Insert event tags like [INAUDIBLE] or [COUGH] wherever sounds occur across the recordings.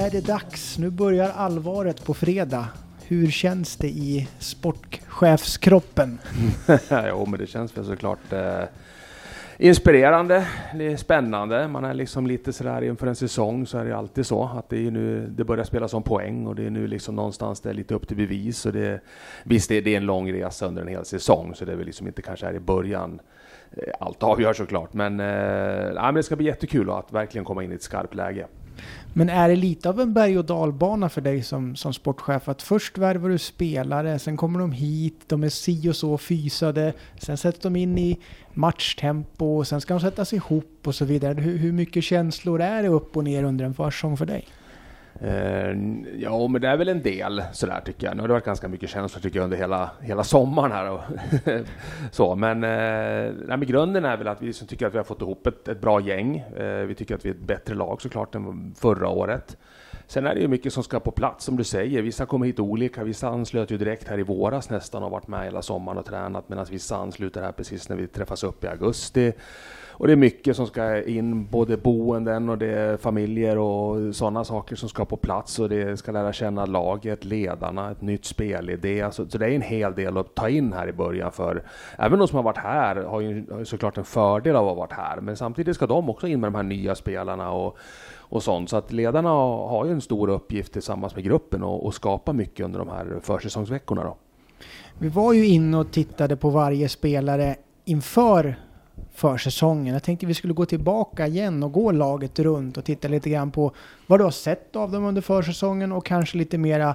är det dags. Nu börjar allvaret på fredag. Hur känns det i sportchefskroppen? [LAUGHS] jo, men det känns väl såklart eh, inspirerande. Det är spännande. Man är liksom lite sådär inför en säsong så är det alltid så att det är nu det börjar spelas om poäng och det är nu liksom någonstans det är lite upp till bevis. Och det, visst, det, det är en lång resa under en hel säsong så det är väl liksom inte kanske här i början eh, allt avgörs såklart. Men, eh, ja, men det ska bli jättekul att verkligen komma in i ett skarpt läge. Men är det lite av en berg och dalbana för dig som, som sportchef? Att först värvar du spelare, sen kommer de hit, de är si och så fysade, sen sätter de in i matchtempo, sen ska de sättas ihop och så vidare. Hur, hur mycket känslor är det upp och ner under en försäsong för dig? Eh, ja, men det är väl en del sådär tycker jag. Nu har det varit ganska mycket känslor tycker jag under hela, hela sommaren här. Och [LAUGHS] så, men, eh, nej, men grunden är väl att vi liksom tycker att vi har fått ihop ett, ett bra gäng. Eh, vi tycker att vi är ett bättre lag såklart än förra året. Sen är det ju mycket som ska på plats som du säger. Vissa kommer hit olika. Vissa anslöt ju direkt här i våras nästan och varit med hela sommaren och tränat medan vissa ansluter här precis när vi träffas upp i augusti. Och det är mycket som ska in, både boenden och det är familjer och sådana saker som ska på plats och det ska lära känna laget, ledarna, ett nytt spelidé. Så, så det är en hel del att ta in här i början för även de som har varit här har ju, har ju såklart en fördel av att ha varit här, men samtidigt ska de också in med de här nya spelarna och och sånt. Så att ledarna har ju en stor uppgift tillsammans med gruppen och, och skapa mycket under de här försäsongsveckorna. Då. Vi var ju inne och tittade på varje spelare inför försäsongen. Jag tänkte vi skulle gå tillbaka igen och gå laget runt och titta lite grann på vad du har sett av dem under försäsongen och kanske lite mera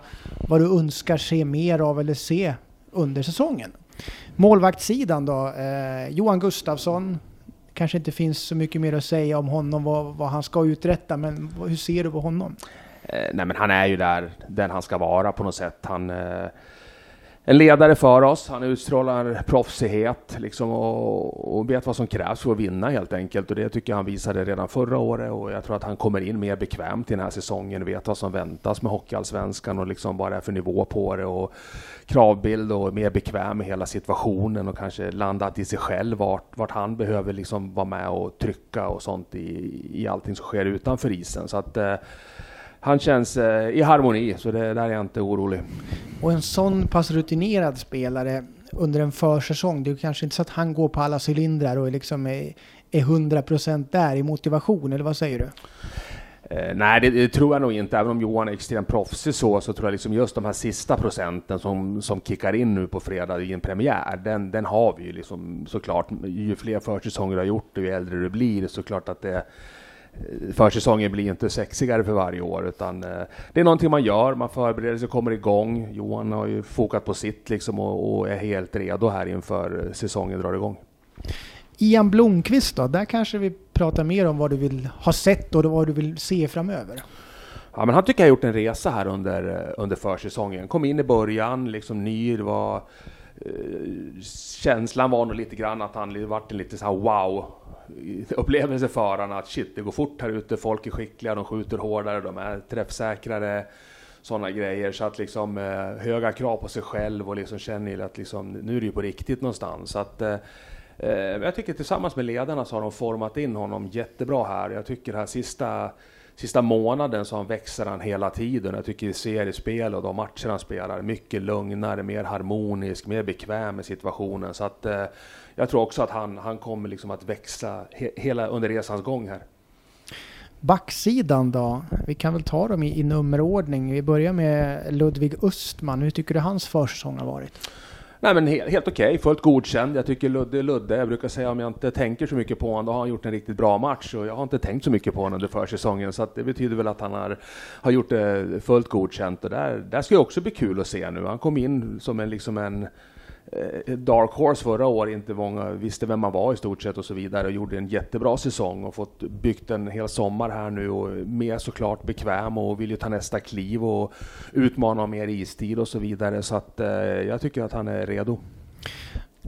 vad du önskar se mer av eller se under säsongen. Målvaktssidan då, eh, Johan Gustafsson, kanske inte finns så mycket mer att säga om honom, vad, vad han ska uträtta, men hur ser du på honom? Eh, nej, men han är ju där, den han ska vara på något sätt. Han eh, en ledare för oss. Han utstrålar proffsighet liksom, och, och, vet vad som krävs för att vinna helt enkelt. Och det tycker jag han visade redan förra året och jag tror att han kommer in mer bekvämt i den här säsongen, vet vad som väntas med Hockeyallsvenskan och liksom vad det är för nivå på det och kravbild och mer bekväm i hela situationen och kanske landat i sig själv vart, vart han behöver liksom vara med och trycka och sånt i, i allting som sker utanför isen. Så att, eh, han känns eh, i harmoni, så det, där är jag inte orolig. Och en sån pass rutinerad spelare under en försäsong, det är kanske inte så att han går på alla cylindrar och liksom är, är 100% där i motivation, eller vad säger du? Eh, nej, det, det, tror jag nog inte. Även om Johan är extremt proffsig så, så tror jag liksom just de här sista procenten som, som kickar in nu på fredag i en premiär, den, den har vi ju liksom såklart. Ju fler försäsonger du har gjort, ju äldre du blir, såklart att det försäsongen blir inte sexigare för varje år utan eh, det är någonting man gör, man förbereder sig, kommer igång. Johan har ju fokat på sitt liksom och, och är helt redo här inför säsongen drar igång. Ian Blomqvist då, där kanske vi pratar mer om vad du vill ha sett och vad du vill se framöver. Ja, men han tycker jag har gjort en resa här under, under försäsongen. Kom in i början, liksom ny, det var eh, känslan var nog lite grann att han varit en lite så här wow [LAUGHS] upplevelse för honom att shit, det går fort här ute, folk är skickliga, de skjuter hårdare, de är träffsäkrare, sådana grejer. Så att liksom eh, höga krav på sig själv och liksom känner att liksom, nu är det ju på riktigt någonstans. Så att, eh, eh, jag tycker tillsammans med ledarna så har de format in honom jättebra här. Jag tycker det här sista sista månaden så växer han hela tiden. Jag tycker i seriespel och de matcher han spelar, mycket lugnare, mer harmonisk, mer bekväm med situationen. Så att eh, jag tror också att han, han kommer liksom att växa he, hela under resans gång här. Backsidan då? Vi kan väl ta dem i, i nummerordning. Vi börjar med Ludvig Östman. Hur tycker du hans försäsong har varit? Nej men helt, helt okej, okay, fullt godkänd. Jag tycker Ludde är Ludde. Jag brukar säga om jag inte tänker så mycket på honom, då har han gjort en riktigt bra match. Och jag har inte tänkt så mycket på honom under försäsongen, så det betyder väl att han har, har gjort det fullt godkänt. Och där, där ska det också bli kul att se nu. Han kom in som en, liksom en Dark Horse förra året, inte många visste vem man var i stort sett och så vidare och gjorde en jättebra säsong och fått byggt en hel sommar här nu och mer såklart bekväm och vill ju ta nästa kliv och utmana om mer istid och så vidare så att eh, jag tycker att han är redo.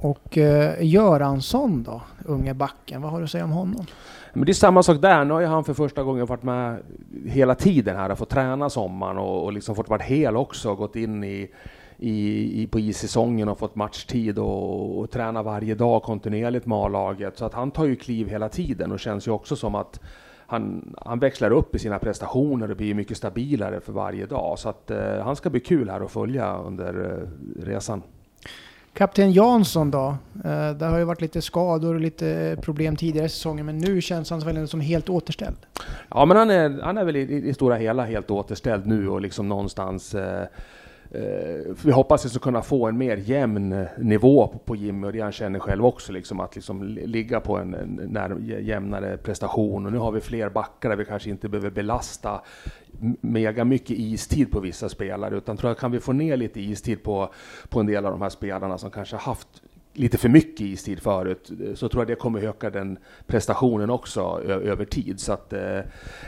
Och eh, Göransson då, unge backen, vad har du att säga om honom? Men det är samma sak där. Nu har ju han för första gången varit med hela tiden här och fått träna sommaren och, och liksom fått vara hel också och gått in i i, i, på issäsongen och fått matchtid och, och träna varje dag kontinuerligt med A-laget. Så att han tar ju kliv hela tiden och känns ju också som att han, han växlar upp i sina prestationer och blir mycket stabilare för varje dag. Så att eh, han ska bli kul här att följa under eh, resan. Kapten Jansson då? Eh, det har ju varit lite skador och lite problem tidigare i säsongen, men nu känns han väl som helt återställd? Ja, men han är, han är väl i, i stora hela helt återställd nu och liksom någonstans Eh, Eh, vi hoppas att vi ska kunna få en mer jämn eh, nivå på, Jimmy och det han känner själv också, liksom, att liksom ligga på en, när, jämnare prestation. Och nu har vi fler backar där vi kanske inte behöver belasta mega mycket istid på vissa spelare, utan tror jag kan vi få ner lite istid på, på en del av de här spelarna som kanske haft lite för mycket istid förut, eh, så tror jag det kommer öka den prestationen också över tid. Så att eh,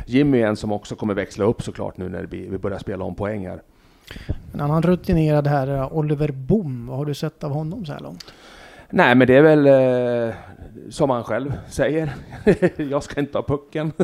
Jimmy är en som också kommer växla upp såklart nu när vi börjar spela om poäng här. En annan rutinerad herre, Oliver Boom, vad har du sett av honom så här långt? Nej, men det är väl eh, som han själv säger. [LAUGHS] jag ska inte ha pucken. [LAUGHS]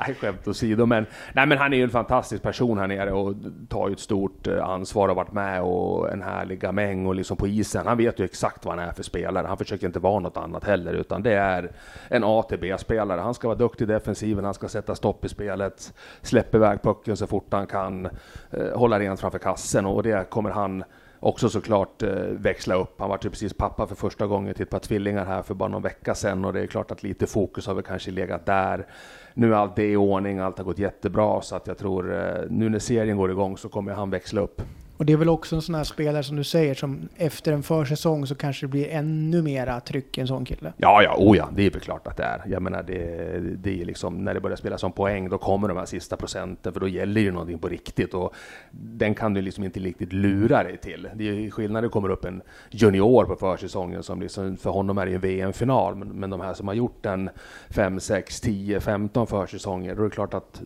nej, skämt åsido. Men, nej, men han är ju en fantastisk person här nere och tar ju ett stort eh, ansvar och varit med och en härlig gamäng och liksom på isen. Han vet ju exakt vad han är för spelare. Han försöker inte vara något annat heller, utan det är en A till B-spelare. Han ska vara duktig i defensiven, han ska sätta stopp i spelet, släppa iväg pucken så fort han kan, eh, hålla rent framför kassen och det kommer han också såklart eh, växla upp. Han var ju precis pappa för första gången till ett par tvillingar här för bara någon vecka sedan och det är klart att lite fokus har väl kanske legat där. Nu är allt det i ordning, allt har gått jättebra så att jag tror eh, nu när serien går igång så kommer han växla upp. Och det är väl också en sån här spelare som du säger som efter en försäsong så kanske det blir ännu mera tryck i en sån kille? Ja, ja, oh ja, det är väl klart att det är. Jag menar, det, det är liksom när det börjar spelas som poäng, då kommer de här sista procenten, för då gäller ju någonting på riktigt och den kan du liksom inte riktigt lura dig till. Det är skillnad det kommer upp en junior på försäsongen som liksom, för honom är det ju VM-final, men, men de här som har gjort en 5, 6, 10, 15 försäsonger, då är det klart att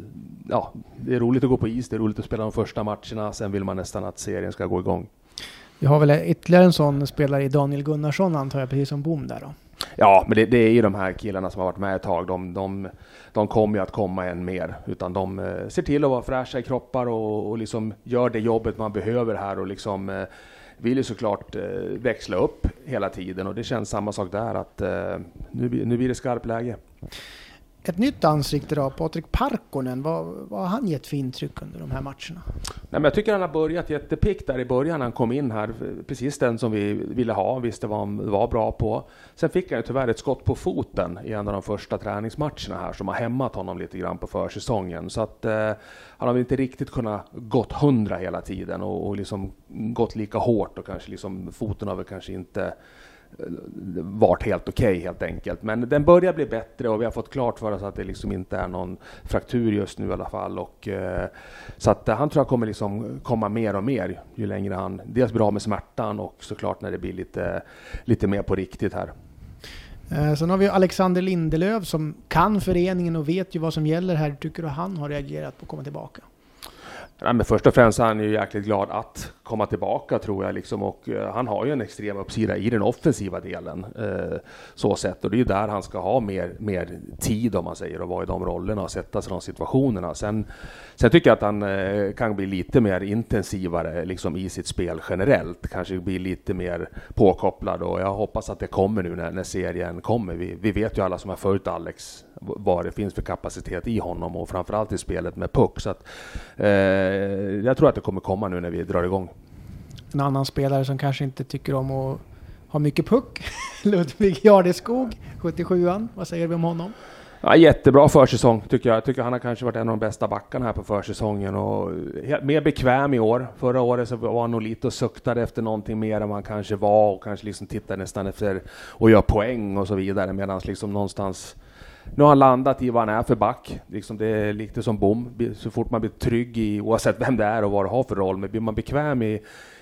ja, det är roligt att gå på is, det är roligt att spela de första matcherna, sen vill man nästan att serien ska gå igång. Vi har väl ytterligare en sån spelare i Daniel Gunnarsson antar jag, precis som Bom där då? Ja, men det, det, är ju de här killarna som har varit med ett tag. De, de, de kommer ju att komma än mer, utan de eh, ser till att vara fräscha i kroppar och, och liksom gör det jobbet man behöver här och liksom eh, vill ju såklart eh, växla upp hela tiden och det känns samma sak där att nu, nu blir det skarpt läge. Ett nytt ansikte då, Patrik Parkkonen. Vad, vad har han gett för intryck under de här matcherna? Nej, men jag tycker han har börjat jättepickt där i början när han kom in här. Precis den som vi ville ha, visste vad han var bra på. Sen fick han ju tyvärr ett skott på foten i en av de första träningsmatcherna här som har hämmat honom lite grann på försäsongen. Så att eh, han har väl inte riktigt kunnat gått hundra hela tiden och, och liksom gått lika hårt och kanske liksom foten har väl kanske inte varit helt okej okay, helt enkelt. Men den börjar bli bättre och vi har fått klart för oss att det liksom inte är någon fraktur just nu i alla fall. Och, eh, så att han tror jag kommer liksom komma mer och mer ju längre han dels bra med smärtan och såklart när det blir lite, lite mer på riktigt här. Eh, sen har vi Alexander Lindelöf som kan föreningen och vet ju vad som gäller här. Tycker du han har reagerat på att komma tillbaka? Ja, men först och främst är han ju jäkligt glad att komma tillbaka tror jag liksom och uh, han har ju en extrem uppsida i den offensiva delen uh, så sett och det är ju där han ska ha mer, mer tid om man säger och vara i de rollerna och sätta sig i de situationerna. Sen, sen tycker jag att han uh, kan bli lite mer intensivare liksom i sitt spel generellt, kanske bli lite mer påkopplad och jag hoppas att det kommer nu när, när serien kommer. Vi, vi vet ju alla som har följt Alex vad det finns för kapacitet i honom och framförallt i spelet med puck. Så att, jag tror att det kommer komma nu när vi drar igång. En annan spelare som kanske inte tycker om att ha mycket puck, [LAUGHS] Ludvig Jardeskog, 77an. Vad säger vi om honom? Ja, jättebra försäsong tycker jag. Jag tycker han har kanske varit en av de bästa backarna här på försäsongen och mer bekväm i år. Förra året så var han nog lite och suktade efter någonting mer än vad han kanske var och kanske liksom tittade nästan efter att göra poäng och så vidare medan liksom någonstans nu har han landat i vad han är för back. Liksom det är lite som bom. Så fort man blir trygg i, oavsett vem det är och vad det har för roll, men blir man bekväm i,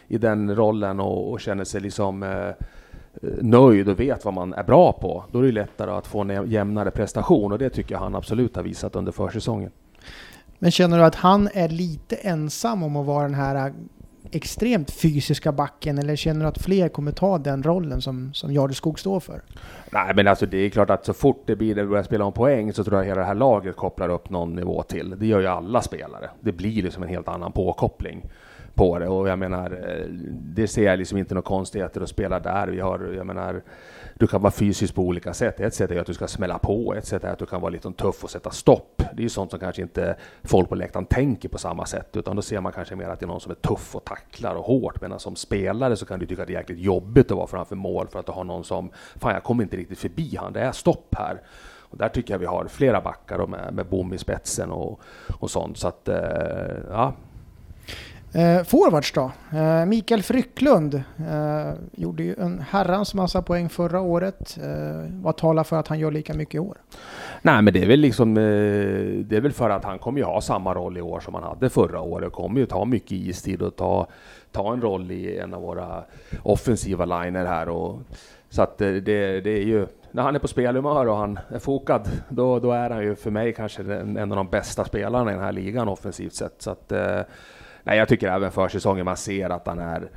i den rollen och, och känner sig liksom eh, nöjd och vet vad man är bra på, då är det lättare att få en jämnare prestation och det tycker jag han absolut har visat under försäsongen. Men känner du att han är lite ensam om att vara den här extremt fysiska backen eller känner du att fler kommer ta den rollen som, som Jardeskog står för? Nej, men alltså det är klart att så fort det blir det börjar spela om poäng så tror jag hela det här laget kopplar upp någon nivå till. Det gör ju alla spelare. Det blir liksom en helt annan påkoppling på det och jag menar, eh, det ser jag liksom inte några konstigheter att spela där. Vi har, jag menar, du kan vara fysisk på olika sätt. Ett sätt är att du ska smälla på, ett sätt är att du kan vara lite tuff och sätta stopp. Det är ju sånt som kanske inte folk på läktaren tänker på samma sätt, utan då ser man kanske mer att det är någon som är tuff och tacklar och hårt. Medan som spelare så kan du tycka att det är jäkligt jobbigt att vara framför mål för att du har någon som, fan jag kommer inte riktigt förbi han, det är stopp här. Och där tycker jag vi har flera backar med, med bom i spetsen och, och sånt. Så att, eh, ja, Eh, forwards då? Eh, Mikael Frycklund eh, gjorde ju en herrans massa poäng förra året. Eh, vad talar för att han gör lika mycket i år? Nej, men det är väl liksom, eh, det är väl för att han kommer ju ha samma roll i år som han hade förra året. Kommer ju ta mycket istid och ta, ta en roll i en av våra offensiva liner här. Och, så att eh, det, det är ju, när han är på spelhumör och han är fokad, då, då är han ju för mig kanske en, en av de bästa spelarna i den här ligan offensivt sett. Så att, eh, nej, jag tycker även försäsongen man ser att han är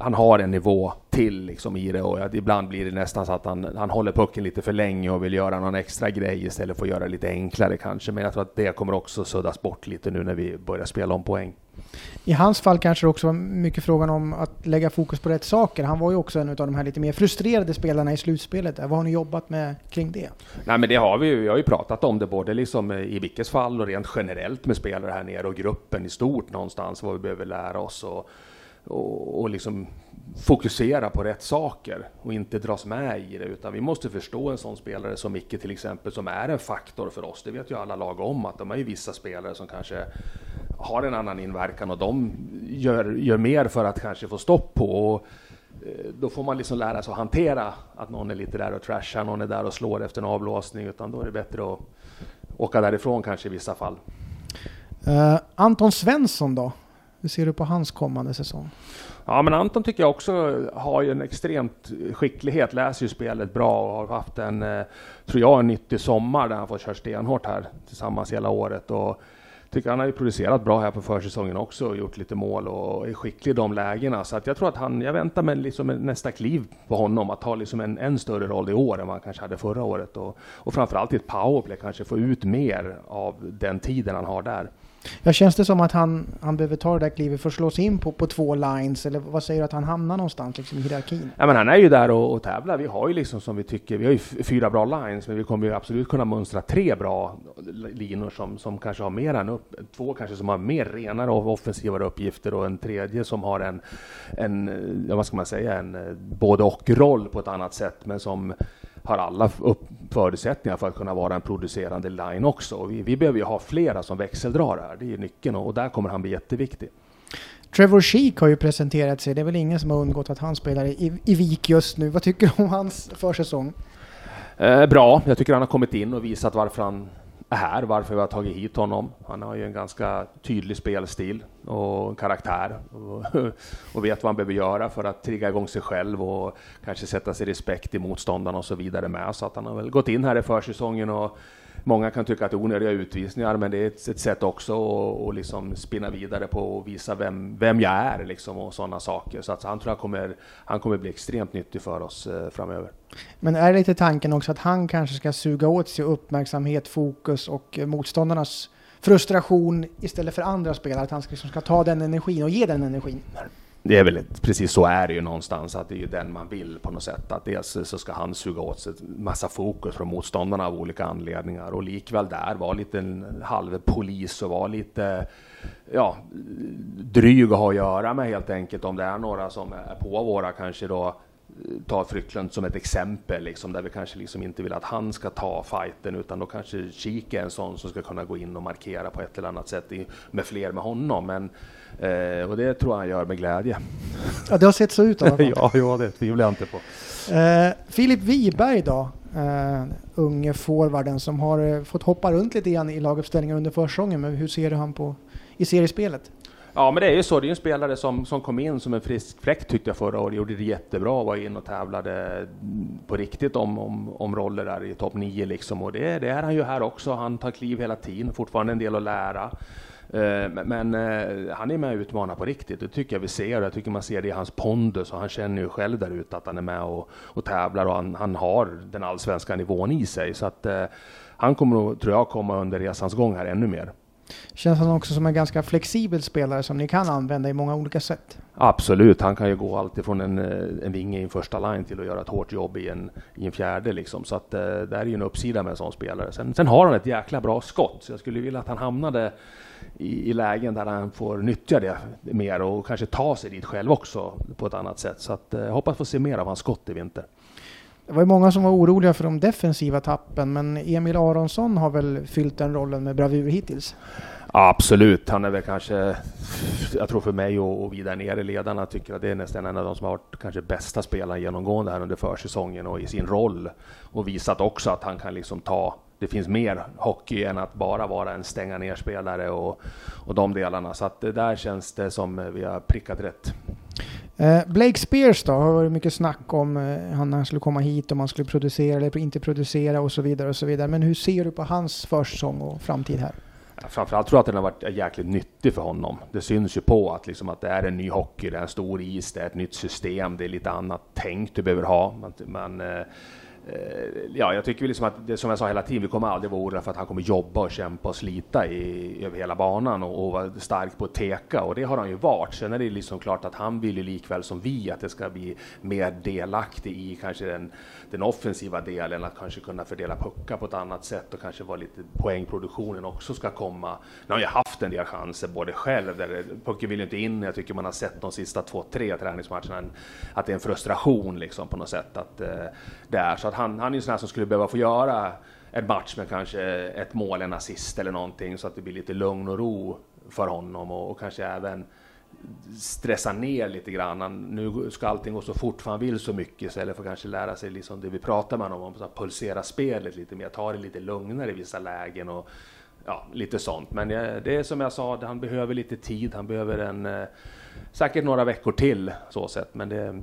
han har en nivå till liksom i det och ibland blir det nästan så att han, han håller pucken lite för länge och vill göra någon extra grej istället för att göra det lite enklare kanske. Men jag tror att det kommer också suddas bort lite nu när vi börjar spela om poäng. I hans fall kanske det också var mycket frågan om att lägga fokus på rätt saker. Han var ju också en av de här lite mer frustrerade spelarna i slutspelet. Vad har ni jobbat med kring det? Nej men det har vi ju. Vi har ju pratat om det både liksom i Vickes fall och rent generellt med spelare här nere och gruppen i stort någonstans. Vad vi behöver lära oss och, och, och liksom fokusera på rätt saker och inte dras med i det. Utan vi måste förstå en sån spelare som Micke till exempel som är en faktor för oss. Det vet ju alla lag om att de har ju vissa spelare som kanske har en annan inverkan och de gör, gör mer för att kanske få stopp på. Och, eh, då får man liksom lära sig att hantera att någon är lite där och trashar, någon är där och slår efter en avblåsning, utan då är det bättre att åka därifrån kanske i vissa fall. Uh, Anton Svensson då? Hur ser du på hans kommande säsong? Ja, men Anton tycker jag också har ju en extremt skicklighet, läser ju spelet bra och har haft en, eh, tror jag, en nyttig sommar där han får köra stenhårt här tillsammans hela året. Och tycker han har ju producerat bra här på försäsongen också och gjort lite mål och är skicklig i de lägena. Så att jag tror att han, jag väntar mig liksom nästa kliv på honom att ta liksom en än större roll i år än vad han kanske hade förra året. Och, och framförallt i ett powerplay kanske få ut mer av den tiden han har där. Jag känns det som att han, han behöver ta det där klivet för att slå sig in på, på två lines? Eller vad säger du att han hamnar någonstans liksom, i hierarkin? Ja, men han är ju där och, och tävlar. Vi har ju liksom som vi tycker, vi har ju fyra bra lines, men vi kommer ju absolut kunna mönstra tre bra linor som, som kanske har mer än upp, två kanske som har mer renare och offensivare uppgifter och en tredje som har en, en vad ska man säga, en både och roll på ett annat sätt, men som har alla upp förutsättningar för att kunna vara en producerande line också. Vi, vi behöver ju ha flera som växeldrar här, det är nyckeln och, och där kommer han bli jätteviktig. Trevor Sheek har ju presenterat sig. Det är väl ingen som har undgått att han spelar i, i Vik just nu. Vad tycker du om hans försäsong? Eh, bra. Jag tycker han har kommit in och visat varför han är här, varför vi har tagit hit honom. Han har ju en ganska tydlig spelstil och karaktär och, [LAUGHS] och vet vad han behöver göra för att trigga igång sig själv och kanske sätta sig respekt i motståndarna och så vidare med. Så att han har väl gått in här i försäsongen och Många kan tycka att det är onödiga utvisningar, men det är ett, ett sätt också att liksom spinna vidare på och visa vem, vem jag är liksom och sådana saker. Så att han tror jag kommer, han kommer bli extremt nyttig för oss eh, framöver. Men är det lite tanken också att han kanske ska suga åt sig uppmärksamhet, fokus och eh, motståndarnas frustration istället för andra spelare? Att han ska, liksom ska ta den energin och ge den energin? Det är väl precis så är det ju någonstans, att det är ju den man vill på något sätt. Att dels så ska han suga åt sig massa fokus från motståndarna av olika anledningar och likväl där vara lite en halv polis och vara lite ja, dryg att ha att göra med helt enkelt. Om det är några som är på våra kanske då ta Frycklund som ett exempel, liksom, där vi kanske liksom inte vill att han ska ta fighten, utan då kanske Kik är en sån som ska kunna gå in och markera på ett eller annat sätt i, med fler med honom. Men, eh, och det tror jag han gör med glädje. Ja, det har sett så ut i alla fall. [LAUGHS] ja, ja, det tvivlar jag inte på. Eh, Filip Wiberg då, eh, unge forwarden som har eh, fått hoppa runt lite grann i laguppställningen under försäsongen, men hur ser du han på i seriespelet? Ja, men det är ju så. Det är en spelare som, som kom in som en frisk fläkt tyckte jag förra året. Gjorde det jättebra, var in och tävlade mm, på riktigt om, om, om roller där i topp 9 liksom. Och det, det är han ju här också. Han tar kliv hela tiden, fortfarande en del att lära. Eh, men eh, han är med och utmanar på riktigt, det tycker jag vi ser. Jag tycker man ser det i hans pondus och han känner ju själv där ute att han är med och, och tävlar och han, han har den allsvenska nivån i sig. Så att eh, han kommer nog, tror jag, komma under resans gång här ännu mer. Känns han också som en ganska flexibel spelare som ni kan använda i många olika sätt? Absolut, han kan ju gå alltifrån en, eh, en vinge i en första line till att göra ett hårt jobb i en, i en fjärde liksom. Så att eh, det är ju en uppsida med en sån spelare. Sen, sen har han ett jäkla bra skott, så jag skulle vilja att han hamnade i, i lägen där han får nyttja det mer och kanske ta sig dit själv också på ett annat sätt. Så att, jag hoppas få se mer av hans skott i vinter. Det var ju många som var oroliga för de defensiva tappen, men Emil Aronsson har väl fyllt den rollen med bravur hittills? Absolut, han är väl kanske, jag tror för mig och, och vi där nere, ledarna, tycker att det är nästan en av de som har varit kanske bästa spelaren genomgående här under försäsongen och i sin roll och visat också att han kan liksom ta det finns mer hockey än att bara vara en stänga ner-spelare och, och de delarna. Så att det där känns det som vi har prickat rätt. Eh, Blake Spears då, har varit mycket snack om eh, han, han skulle komma hit, om han skulle producera eller inte producera och så vidare och så vidare. Men hur ser du på hans försäsong och framtid här? Framförallt tror jag att den har varit jäkligt nyttig för honom. Det syns ju på att, liksom att det är en ny hockey, det är en stor is, det är ett nytt system, det är lite annat tänk du behöver ha. Man, man Eh, Eh, ja, jag tycker liksom att det som jag sa hela tiden, vi kommer aldrig vara oroliga för att han kommer jobba och kämpa och slita i, över hela banan och, och vara stark på att teka och det har han ju varit. Sen är det liksom klart att han vill ju likväl som vi att det ska bli mer delaktig i kanske den, den offensiva delen, att kanske kunna fördela puckar på ett annat sätt och kanske vara lite poängproduktionen också ska komma. Nu har jag haft en del chanser både själv, där pucken vill ju inte in. Jag tycker man har sett de sista två, tre träningsmatcherna att det är en frustration liksom på något sätt att eh, det är så att han, han är ju sån här som skulle behöva få göra en match med kanske ett mål, en assist eller någonting så att det blir lite lugn och ro för honom och, och kanske även stressa ner lite grann. Han, nu ska allting gå så fort för han vill så mycket istället för att kanske lära sig liksom det vi pratar med honom om, att pulsera spelet lite mer, ta det lite lugnare i vissa lägen och ja, lite sånt. Men eh, det är som jag sa, han behöver lite tid, han behöver en eh, säkert några veckor till så sett, men det,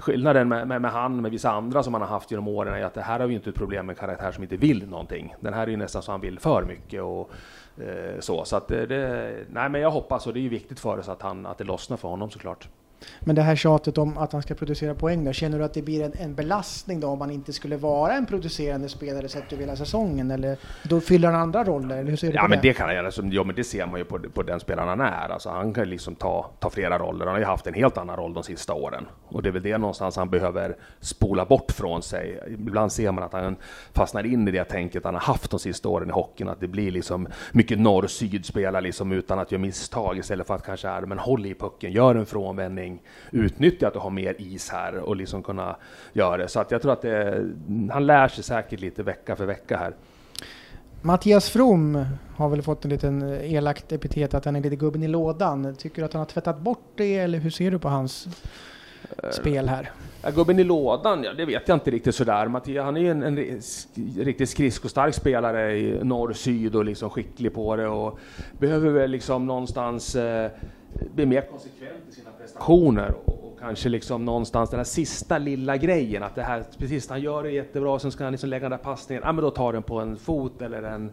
skillnaden med, med, med han, med vissa andra som han har haft genom åren är att det här har vi inte ett problem med karaktär som inte vill någonting. Den här är ju nästan så han vill för mycket och eh, så. Så att eh, det, nej men jag hoppas och det är ju viktigt för oss att, han, att det lossnar för honom såklart. Men det här tjatet om att han ska producera poäng då, känner du att det blir en, en belastning då om han inte skulle vara en producerande spelare sett över hela säsongen? Eller då fyller han andra roller? Eller hur ser du ja, på men det? det kan han göra. Ja, men det ser man ju på, på den spelaren han är. Alltså, han kan liksom ta, ta flera roller. Han har ju haft en helt annan roll de sista åren. Och det är väl det någonstans han behöver spola bort från sig. Ibland ser man att han fastnar in i det tänket han har haft de sista åren i hockeyn. Att det blir liksom mycket norr-syd spela liksom utan att göra misstag istället för att kanske är, men håll i pucken, gör en frånvändning, utnyttja utnyttjat att ha mer is här och liksom kunna göra det. Så att jag tror att det, han lär sig säkert lite vecka för vecka här. Mattias From har väl fått en liten elakt epitet att han är lite gubben i lådan. Tycker du att han har tvättat bort det eller hur ser du på hans uh, spel här? Ja, gubben i lådan, ja, det vet jag inte riktigt sådär. Mattias, han är ju en, en, en riktigt skridskostark spelare i norr-syd och liksom skicklig på det och behöver väl liksom någonstans eh, bli mer konsekvent i sina prestationer och, och, kanske liksom någonstans den här sista lilla grejen att det här, precis, han gör det jättebra, sen ska han liksom lägga den där passningen, ja men då tar den på en fot eller en,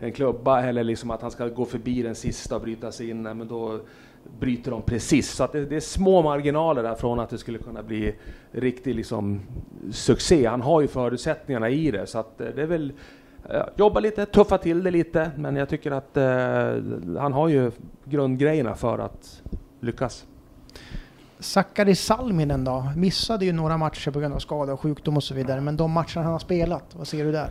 en klubba eller liksom att han ska gå förbi den sista och bryta sig in, men då bryter de precis. Så att det, det, är små marginaler där från att det skulle kunna bli riktig liksom succé. Han har ju förutsättningarna i det, så att det är väl jobba lite, tuffa till det lite, men jag tycker att eh, han har ju grundgrejerna för att lyckas. Sakari Salminen då? Missade ju några matcher på grund av skada och sjukdom och så vidare, men de matcherna han har spelat, vad ser du där?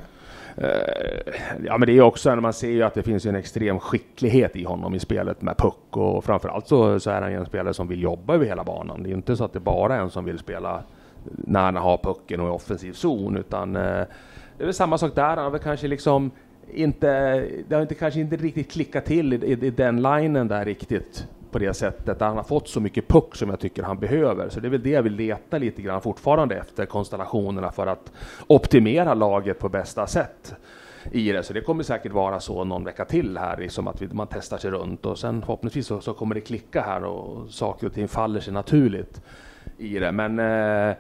Uh, ja, men det är också när man ser ju att det finns en extrem skicklighet i honom i spelet med puck och framförallt så, så är han ju en spelare som vill jobba över hela banan. Det är inte så att det bara är en som vill spela när han har pucken och i offensiv zon, utan uh, det är väl samma sak där. Han har väl kanske liksom inte, det har inte, kanske inte riktigt klickat till i, i, i den linen där riktigt på det sättet. Han har fått så mycket puck som jag tycker han behöver. Så det är väl det jag vill leta lite grann fortfarande efter konstellationerna för att optimera laget på bästa sätt i det. Så det kommer säkert vara så någon vecka till här, liksom att vi, man testar sig runt och sen förhoppningsvis så, så, kommer det klicka här och saker och ting faller sig naturligt i det. Men eh,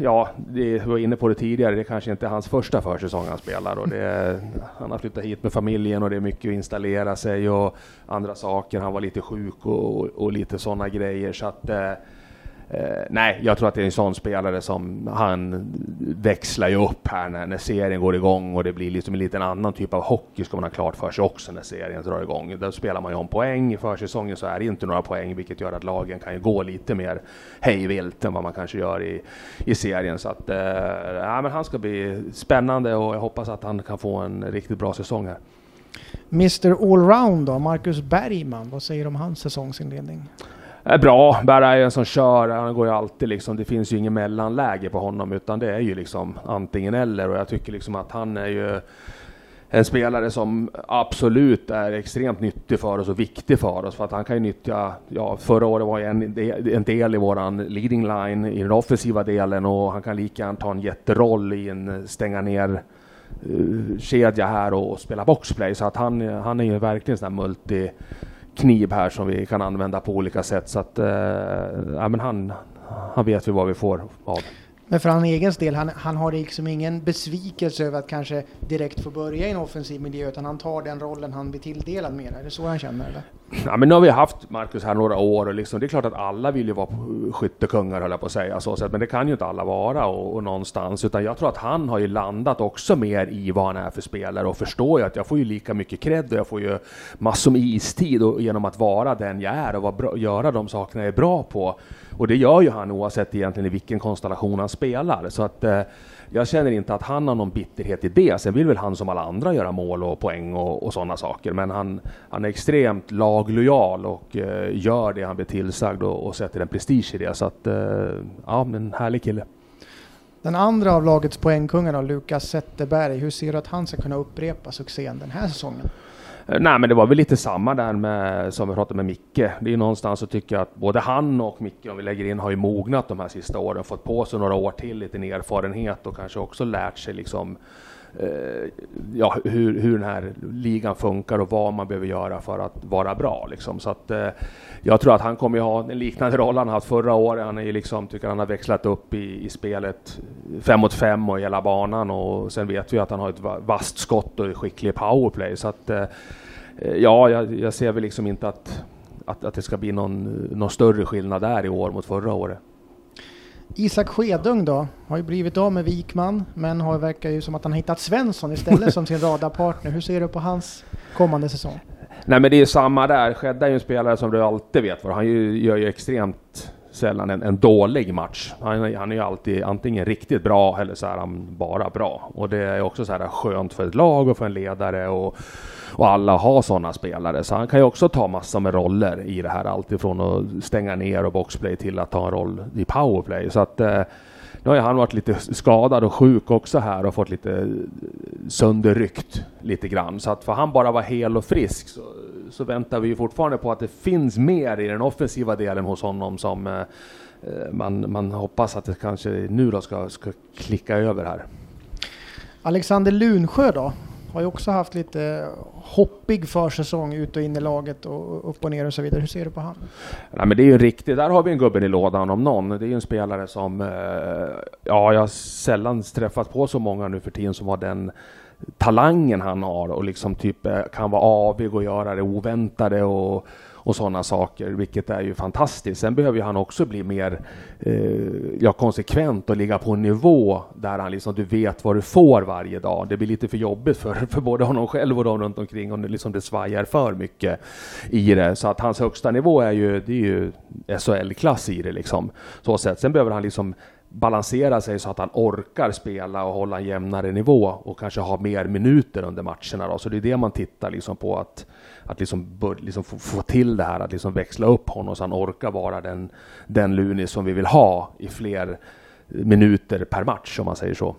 ja, vi var inne på det tidigare, det kanske inte är hans första försäsong han spelar. Och det, han har flyttat hit med familjen och det är mycket att installera sig och andra saker. Han var lite sjuk och, och lite sådana grejer. Så att, eh, eh, nej, jag tror att det är en sån spelare som han växlar ju upp här när, när serien går igång och det blir liksom en liten annan typ av hockey ska man ha klart för sig också när serien drar igång. Då spelar man ju om poäng. I försäsongen så är det inte några poäng vilket gör att lagen kan ju gå lite mer hejvilt än vad man kanske gör i, i serien. Så att, eh, ja, men han ska bli spännande och jag hoppas att han kan få en riktigt bra säsong här. Mr Allround då, Marcus Bergman, vad säger du om hans säsongsinledning? Är bra. Berra är en som kör. Han går ju alltid liksom. Det finns ju inget mellanläge på honom utan det är ju liksom antingen eller och jag tycker liksom att han är ju en spelare som absolut är extremt nyttig för oss och viktig för oss för att han kan ju nyttja, ja förra året var ju en, en del i våran leading line i den offensiva delen och han kan lika gärna ta en jätteroll i en stänga ner uh, kedja här och, och spela boxplay så att han, han är ju verkligen en sån här multi kniv här som vi kan använda på olika sätt. Så att, eh, ja, men han, han vet vi vad vi får av. Men för hans egen del, han, han har liksom ingen besvikelse över att kanske direkt få börja i en offensiv miljö, utan han tar den rollen han blir tilldelad mer. Är det så han känner? Eller? Ja, men nu har vi haft Marcus här några år och liksom, det är klart att alla vill ju vara skyttekungar höll jag på att säga, så, men det kan ju inte alla vara och, och någonstans, utan jag tror att han har ju landat också mer i vad han är för spelare och förstår ju att jag får ju lika mycket cred och jag får ju massor med istid och, genom att vara den jag är och vara bra, göra de sakerna jag är bra på. Och det gör ju han oavsett egentligen i vilken konstellation han spelar. Så att eh, jag känner inte att han har någon bitterhet i det. Sen vill väl han som alla andra göra mål och poäng och, och sådana saker. Men han, han är extremt laglojal och eh, gör det han blir tillsagd och, och sätter en prestige i det. Så att, eh, ja, en härlig kille. Den andra av lagets poängkungar då, Lukas Zetterberg, hur ser du att han ska kunna upprepa succén den här säsongen? Eh, nej, men det var väl lite samma där med, som vi pratade med Micke. Det är ju någonstans så tycker jag att både han och Micke, om vi lägger in, har ju mognat de här sista åren, fått på sig några år till, lite erfarenhet och kanske också lärt sig liksom eh, Eh, ja, hur, hur den här ligan funkar och vad man behöver göra för att vara bra. Liksom. Så att, eh, jag tror att han kommer ha en liknande roll han haft förra året. Han är ju liksom, tycker han har växlat upp i, i spelet fem mot fem och hela banan och sen vet vi att han har ett vasst skott och är skicklig powerplay. Så att, eh, ja, jag, jag, ser väl liksom inte att, att, att det ska bli någon, någon större skillnad där i år mot förra året. Isak Skedung då, har ju blivit av med Wikman, men har, verkar ju som att han hittat Svensson istället som sin radarpartner. Hur ser du på hans kommande säsong? Nej men det är samma där. Skedda är ju en spelare som du alltid vet vad Han gör ju extremt sällan en, en dålig match. Han, han är ju alltid antingen riktigt bra eller så är han bara bra. Och det är också så här skönt för ett lag och för en ledare och, och alla har sådana spelare. Så han kan ju också ta massor med roller i det här. Alltifrån att stänga ner och boxplay till att ta en roll i powerplay. Så att eh, nu har ju han varit lite skadad och sjuk också här och fått lite sönderryckt lite grann. Så att för han bara vara hel och frisk så, så väntar vi fortfarande på att det finns mer i den offensiva delen hos honom som eh, eh, man, man hoppas att det kanske nu då ska, ska klicka över här. Alexander Lunsjö då? Har ju också haft lite hoppig försäsong ut och in i laget och upp och ner och så vidare. Hur ser du på han? Nej, men det är ju riktigt. Där har vi en gubben i lådan om någon. Det är ju en spelare som, eh, ja, jag har sällan träffat på så många nu för tiden som har den talangen han har och liksom typ eh, kan vara avig och göra det oväntade och och sådana saker, vilket är ju fantastiskt. Sen behöver han också bli mer eh, ja, konsekvent och ligga på en nivå där han liksom, du vet vad du får varje dag. Det blir lite för jobbigt för, för både honom själv och de runt omkring och liksom det svajar för mycket i det. Så att hans högsta nivå är ju, det är ju SHL-klass i det liksom. Så sätt. Sen behöver han liksom balansera sig så att han orkar spela och hålla en jämnare nivå och kanske ha mer minuter under matcherna. Då. Så det är det man tittar liksom på att att liksom, bör, liksom få, få, till det här, att liksom växla upp honom så han orkar vara den, den Lunis som vi vill ha i fler minuter per match om man säger så.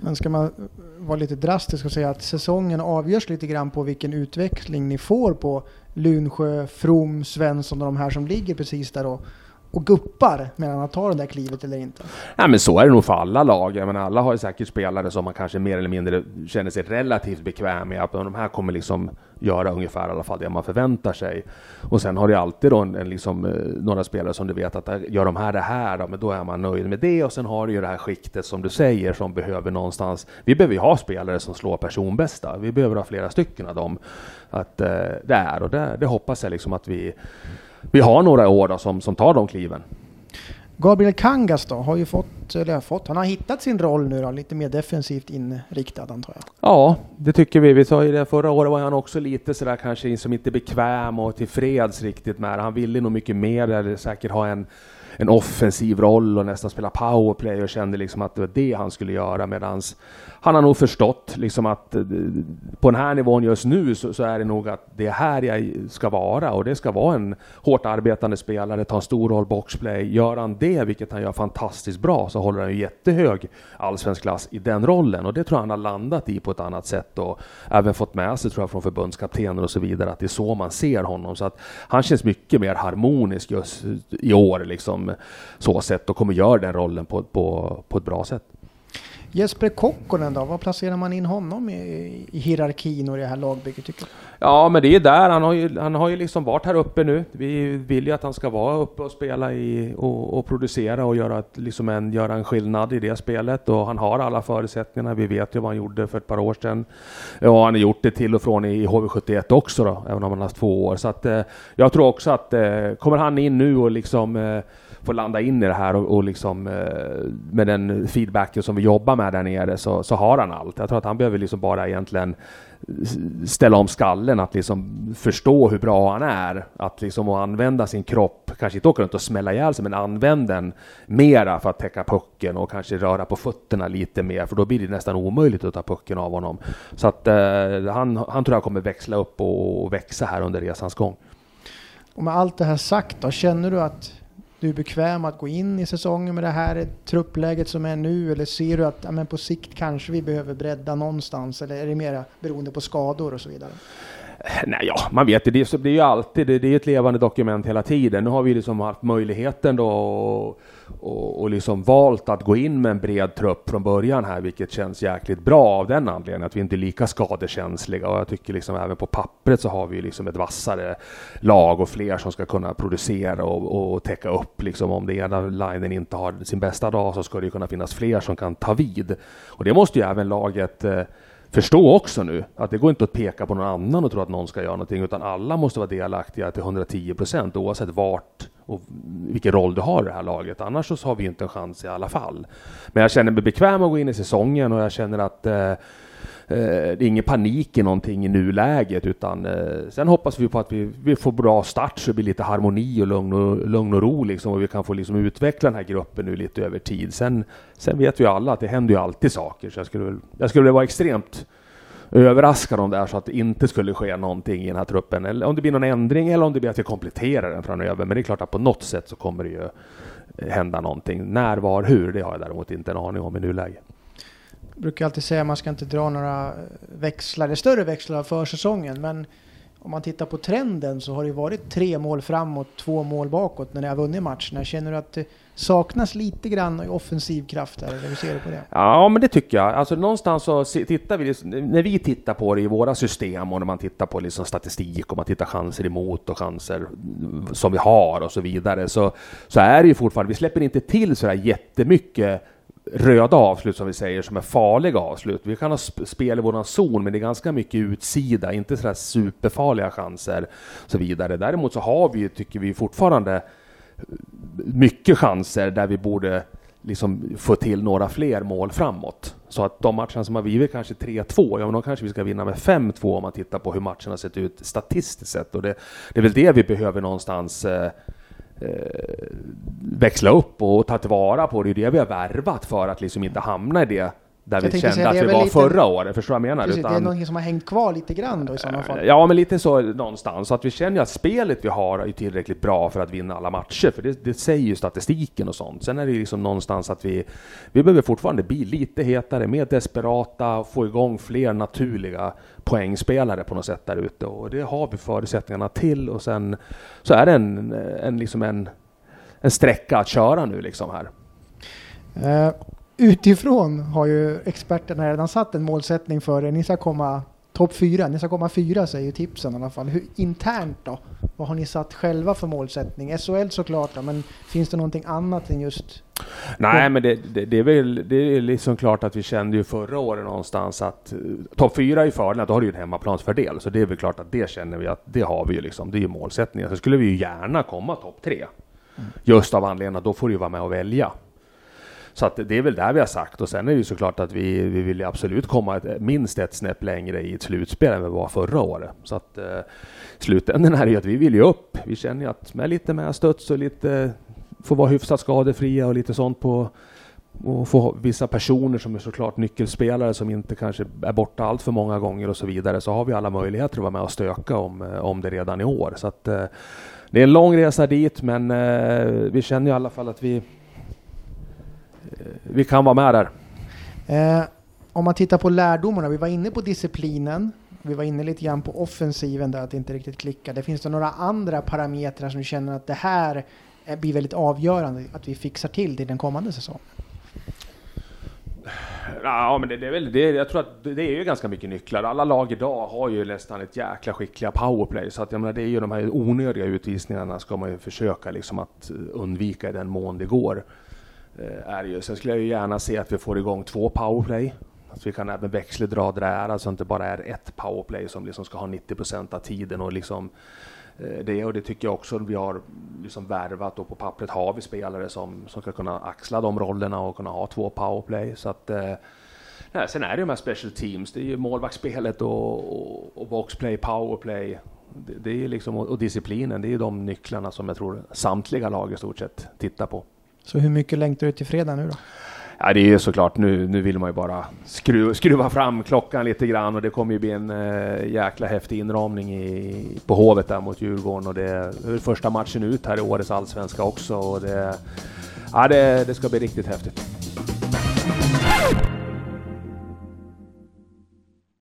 Men ska man vara lite drastisk och säga att säsongen avgörs lite grann på vilken utveckling ni får på Lunsjö, From, Svensson och de här som ligger precis där och och guppar medan han tar det där klivet eller inte? Ja, men så är det nog för alla lag. Jag menar, alla har ju säkert spelare som man kanske mer eller mindre känner sig relativt bekväm med. Att de här kommer liksom göra ungefär i alla fall det man förväntar sig. Och sen har du alltid då en, en liksom, eh, några spelare som du vet att gör de här det här, då, men då är man nöjd med det. Och sen har du ju det här skiktet som du säger som behöver någonstans. Vi behöver ju ha spelare som slår personbästa. Vi behöver ha flera stycken av dem. Att, eh, det är och det, det hoppas jag liksom att vi vi har några år då som, som tar de kliven. Gabriel Kangas då, har ju fått, eller fått, han har hittat sin roll nu då, lite mer defensivt inriktad antar jag. Ja, det tycker vi. Vi sa ju det förra året var han också lite sådär kanske som inte bekväm och tillfreds riktigt med det. Han ville nog mycket mer, eller säkert ha en en offensiv roll och nästan spela powerplay och kände liksom att det var det han skulle göra medans han har nog förstått liksom att eh, på den här nivån just nu så, så, är det nog att det är här jag ska vara och det ska vara en hårt arbetande spelare, ta en stor roll boxplay. Gör han det, vilket han gör fantastiskt bra, så håller han ju jättehög allsvensk klass i den rollen och det tror jag han har landat i på ett annat sätt och även fått med sig tror jag från förbundskaptener och så vidare att det är så man ser honom så att han känns mycket mer harmonisk just i år liksom så sett och kommer göra den rollen på, på, på ett bra sätt. Jesper Kokkonen då, var placerar man in honom i, i hierarkin och det här lagbygget tycker du? Ja, men det är där. Han har, ju, han har ju liksom varit här uppe nu. Vi vill ju att han ska vara uppe och spela i, och, och producera och göra, ett, liksom en, göra en skillnad i det spelet. Och han har alla förutsättningarna. Vi vet ju vad han gjorde för ett par år sedan. Och han har gjort det till och från i HV71 också då, även om han har haft två år. Så att, eh, jag tror också att eh, kommer han in nu och liksom eh, får landa in i det här och, och liksom eh, med den feedbacken som vi jobbar med där nere så, så har han allt. Jag tror att han behöver liksom bara egentligen ställa om skallen, att liksom förstå hur bra han är. Att liksom använda sin kropp, kanske inte åka runt och smälla ihjäl sig, men använd den mera för att täcka pucken och kanske röra på fötterna lite mer, för då blir det nästan omöjligt att ta pucken av honom. Så att eh, han, han tror jag kommer växla upp och, och växa här under resans gång. Och med allt det här sagt då, känner du att du är bekväm att gå in i säsongen med det här truppläget som är nu? Eller ser du att ja, men på sikt kanske vi behöver bredda någonstans? Eller är det mer beroende på skador och så vidare? Nej, ja, man vet det. Det blir ju alltid det, det är ett levande dokument hela tiden. Nu har vi liksom haft möjligheten då och, och, och liksom valt att gå in med en bred trupp från början här, vilket känns jäkligt bra av den anledningen att vi inte är lika skadekänsliga och jag tycker liksom även på pappret så har vi liksom ett vassare lag och fler som ska kunna producera och, och täcka upp liksom om det ena linen inte har sin bästa dag så ska det kunna finnas fler som kan ta vid och det måste ju även laget eh, förstå också nu att det går inte att peka på någon annan och tro att någon ska göra någonting, utan alla måste vara delaktiga till 110 procent oavsett vart och vilken roll du har i det här laget. Annars så har vi inte en chans i alla fall. Men jag känner mig bekväm att gå in i säsongen och jag känner att eh, Eh, det är ingen panik i någonting i nuläget utan eh, sen hoppas vi på att vi, vi får bra start så det blir lite harmoni och lugn och, lugn och ro liksom och vi kan få liksom utveckla den här gruppen nu lite över tid. Sen, sen vet vi alla att det händer ju alltid saker så jag skulle, jag skulle vara extremt överraskad om det är så att det inte skulle ske någonting i den här truppen. Eller om det blir någon ändring eller om det blir att vi kompletterar den framöver. Men det är klart att på något sätt så kommer det ju eh, hända någonting. När, var, hur, det har jag däremot inte en aning om i nuläget brukar alltid säga att man ska inte dra några eh, växlar, större växlar av försäsongen, men om man tittar på trenden så har det varit tre mål framåt, två mål bakåt när ni har vunnit matcherna. Känner du att det saknas lite grann offensiv kraft där, eller hur ser du på det? Ja, men det tycker jag. Alltså någonstans så tittar vi, liksom, när vi tittar på det i våra system och när man tittar på liksom statistik och man tittar chanser emot och chanser som vi har och så vidare, så, så är det ju fortfarande, vi släpper inte till så där jättemycket röda avslut som vi säger, som är farliga avslut. Vi kan ha spel i våran zon, men det är ganska mycket utsida, inte sådär superfarliga chanser och så vidare. Däremot så har vi, tycker vi fortfarande, eh, mycket chanser där vi borde liksom få till några fler mål framåt. Så att de matcherna som har blivit kanske 3-2, ja men då kanske vi ska vinna med 5-2 om man tittar på hur matcherna sett ut statistiskt sett. Och det, det är väl det vi behöver någonstans eh, Eh, växla upp och ta tillvara på. Det är det vi har värvat för att liksom inte hamna i det där vi kände att vi var lite, förra året. Förstår du vad jag menar? Precis, Utan, det är någonting som har hängt kvar lite grann då i sådana fall. Ja, men lite så någonstans. Så att vi känner att spelet vi har är tillräckligt bra för att vinna alla matcher. För det, det säger ju statistiken och sånt. Sen är det liksom någonstans att vi, vi behöver fortfarande bli lite hetare, mer desperata, få igång fler naturliga poängspelare på något sätt där ute. Och det har vi förutsättningarna till. Och sen så är det en, en, liksom en, en sträcka att köra nu liksom här. Uh utifrån har ju experterna redan satt en målsättning för er. Ni ska komma topp fyra, ni ska komma fyra säger tipsen i alla fall. Hur, internt då? Vad har ni satt själva för målsättning? SHL såklart då, men finns det någonting annat än just Nej, men det, det, det, är väl det är liksom klart att vi kände ju förra året någonstans att uh, topp fyra i fördel, då har du ju en hemmaplansfördel. Så det är väl klart att det känner vi att det har vi ju liksom. Det är ju målsättningen. Så skulle vi ju gärna komma topp tre. Just av anledningen att då får du vara med och välja. Så att det är väl där vi har sagt och sen är det ju såklart att vi, vi vill absolut komma ett, minst ett snäpp längre i ett slutspel än vi var förra året. Så att eh, slutändan är ju att vi vill ju upp. Vi känner ju att med lite mer studs och lite få vara hyfsat skadefria och lite sånt på och få vissa personer som är såklart nyckelspelare som inte kanske är borta allt för många gånger och så vidare så har vi alla möjligheter att vara med och stöka om, eh, om det redan i år. Så att, eh, det är en lång resa dit men eh, vi känner i alla fall att vi, vi kan vara med där. Eh, om man tittar på lärdomarna, vi var inne på disciplinen, vi var inne lite grann på offensiven där att det inte riktigt klickade. Finns det några andra parametrar som du känner att det här blir väldigt avgörande att vi fixar till det i den kommande säsongen? Ja, men det, det, är väl det. Jag tror att det är ju ganska mycket nycklar. Alla lag idag har ju nästan ett jäkla skickliga powerplay, så att jag menar, det är ju de här onödiga utvisningarna ska man ju försöka liksom att undvika i den mån det går. Eh, är ju. Sen skulle jag ju gärna se att vi får igång två powerplay. Att vi kan även växeldra det där, alltså inte bara är ett powerplay som liksom ska ha 90 procent av tiden och liksom eh, det och det tycker jag också vi har liksom värvat och på pappret har vi spelare som, som ska kunna axla de rollerna och kunna ha två powerplay. Så att, eh, nej, sen är det ju de här special teams, det är ju målvaktsspelet och, och, och boxplay, powerplay. Det, det är liksom, och, och disciplinen, det är ju de nycklarna som jag tror samtliga lag i stort sett tittar på. Så hur mycket längtar du till fredag nu då? Ja, det är ju såklart, nu, nu vill man ju bara skruva, skruva fram klockan lite grann och det kommer ju bli en eh, jäkla häftig inramning i, på Hovet där mot Djurgården och det är första matchen ut här i årets allsvenska också och det, ja, det, det ska bli riktigt häftigt.